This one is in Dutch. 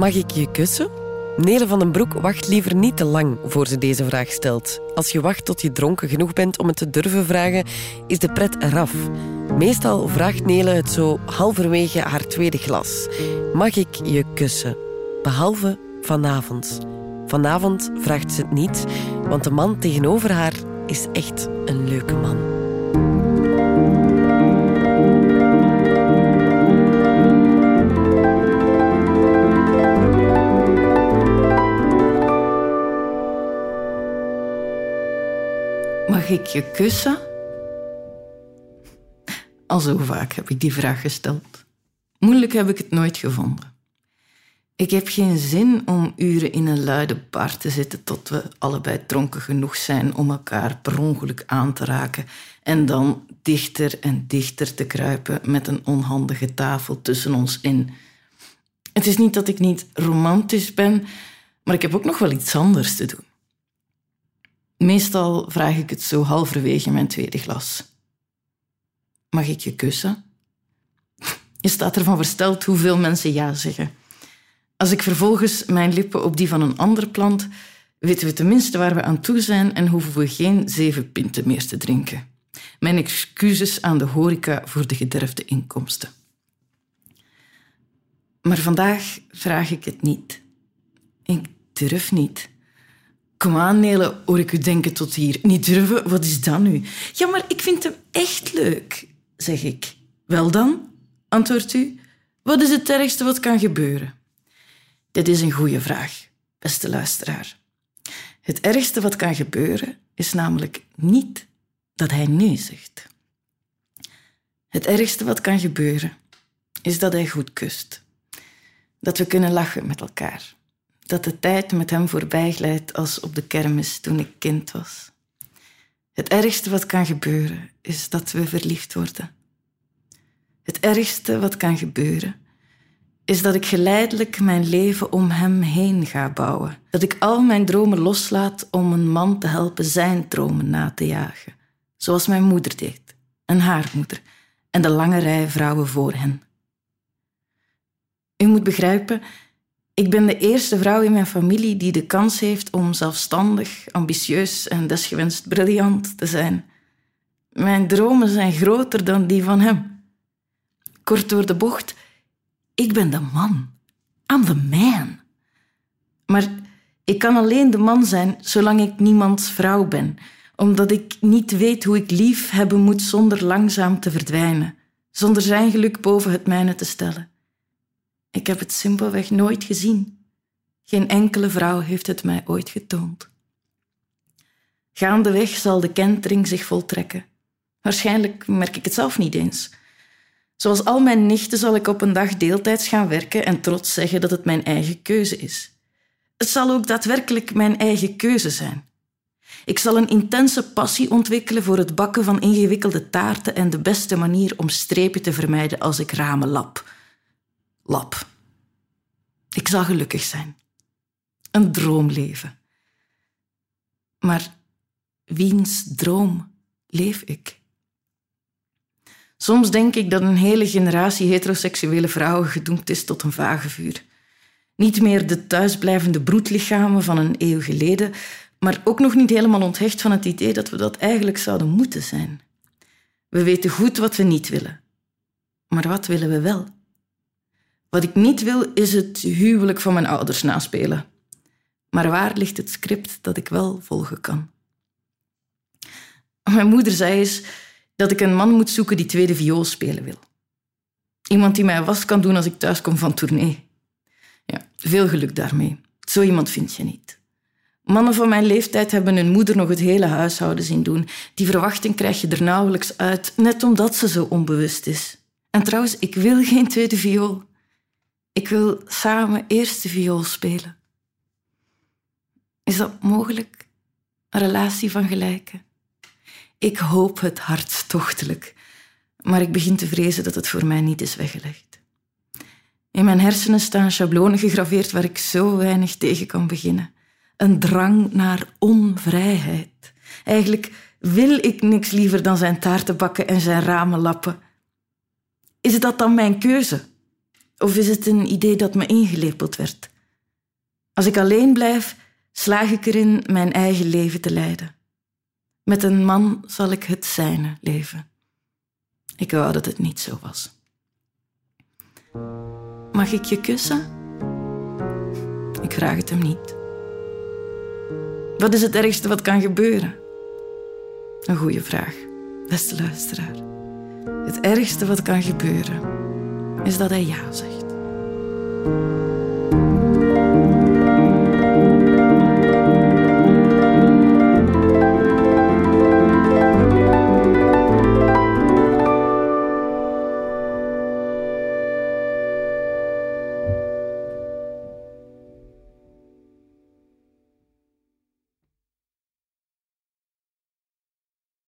Mag ik je kussen? Nele van den Broek wacht liever niet te lang voor ze deze vraag stelt. Als je wacht tot je dronken genoeg bent om het te durven vragen, is de pret eraf. Meestal vraagt Nele het zo halverwege haar tweede glas. Mag ik je kussen? Behalve vanavond. Vanavond vraagt ze het niet, want de man tegenover haar is echt een leuke man. Ik je kussen? Al zo vaak heb ik die vraag gesteld. Moeilijk heb ik het nooit gevonden. Ik heb geen zin om uren in een luide bar te zitten tot we allebei dronken genoeg zijn om elkaar per ongeluk aan te raken en dan dichter en dichter te kruipen met een onhandige tafel tussen ons in. Het is niet dat ik niet romantisch ben, maar ik heb ook nog wel iets anders te doen. Meestal vraag ik het zo halverwege mijn tweede glas. Mag ik je kussen? Je staat ervan versteld hoeveel mensen ja zeggen. Als ik vervolgens mijn lippen op die van een ander plant, weten we tenminste waar we aan toe zijn en hoeven we geen zeven pinten meer te drinken. Mijn excuses aan de horeca voor de gederfde inkomsten. Maar vandaag vraag ik het niet. Ik durf niet. Kom aan, Nele, hoor ik u denken tot hier. Niet durven, wat is dat nu? Ja, maar ik vind hem echt leuk, zeg ik. Wel dan, antwoordt u. Wat is het ergste wat kan gebeuren? Dit is een goede vraag, beste luisteraar. Het ergste wat kan gebeuren is namelijk niet dat hij nee zegt. Het ergste wat kan gebeuren is dat hij goed kust. Dat we kunnen lachen met elkaar dat de tijd met hem voorbij glijdt als op de kermis toen ik kind was. Het ergste wat kan gebeuren is dat we verliefd worden. Het ergste wat kan gebeuren is dat ik geleidelijk mijn leven om hem heen ga bouwen. Dat ik al mijn dromen loslaat om een man te helpen zijn dromen na te jagen. Zoals mijn moeder deed, en haar moeder, en de lange rij vrouwen voor hen. U moet begrijpen, ik ben de eerste vrouw in mijn familie die de kans heeft om zelfstandig, ambitieus en desgewenst briljant te zijn. Mijn dromen zijn groter dan die van hem. Kort door de bocht, ik ben de man. I'm the man. Maar ik kan alleen de man zijn zolang ik niemands vrouw ben, omdat ik niet weet hoe ik lief hebben moet zonder langzaam te verdwijnen, zonder zijn geluk boven het mijne te stellen. Ik heb het simpelweg nooit gezien. Geen enkele vrouw heeft het mij ooit getoond. Gaandeweg zal de kentering zich voltrekken. Waarschijnlijk merk ik het zelf niet eens. Zoals al mijn nichten zal ik op een dag deeltijds gaan werken en trots zeggen dat het mijn eigen keuze is. Het zal ook daadwerkelijk mijn eigen keuze zijn. Ik zal een intense passie ontwikkelen voor het bakken van ingewikkelde taarten en de beste manier om strepen te vermijden als ik ramen lap lab. Ik zal gelukkig zijn. Een droomleven. Maar wiens droom leef ik? Soms denk ik dat een hele generatie heteroseksuele vrouwen gedoemd is tot een vage vuur. Niet meer de thuisblijvende broedlichamen van een eeuw geleden, maar ook nog niet helemaal onthecht van het idee dat we dat eigenlijk zouden moeten zijn. We weten goed wat we niet willen. Maar wat willen we wel? Wat ik niet wil, is het huwelijk van mijn ouders naspelen. Maar waar ligt het script dat ik wel volgen kan? Mijn moeder zei eens dat ik een man moet zoeken die tweede viool spelen wil. Iemand die mij was kan doen als ik thuis kom van tournee. Ja, veel geluk daarmee. Zo iemand vind je niet. Mannen van mijn leeftijd hebben hun moeder nog het hele huishouden zien doen. Die verwachting krijg je er nauwelijks uit, net omdat ze zo onbewust is. En trouwens, ik wil geen tweede viool. Ik wil samen eerste viool spelen. Is dat mogelijk? Een relatie van gelijken? Ik hoop het hartstochtelijk, maar ik begin te vrezen dat het voor mij niet is weggelegd. In mijn hersenen staan schablonen gegraveerd waar ik zo weinig tegen kan beginnen. Een drang naar onvrijheid. Eigenlijk wil ik niks liever dan zijn taarten bakken en zijn ramen lappen. Is dat dan mijn keuze? Of is het een idee dat me ingelepeld werd? Als ik alleen blijf, slaag ik erin mijn eigen leven te leiden. Met een man zal ik het zijne leven. Ik wou dat het niet zo was. Mag ik je kussen? Ik vraag het hem niet. Wat is het ergste wat kan gebeuren? Een goede vraag, beste luisteraar. Het ergste wat kan gebeuren is dat hij ja zegt.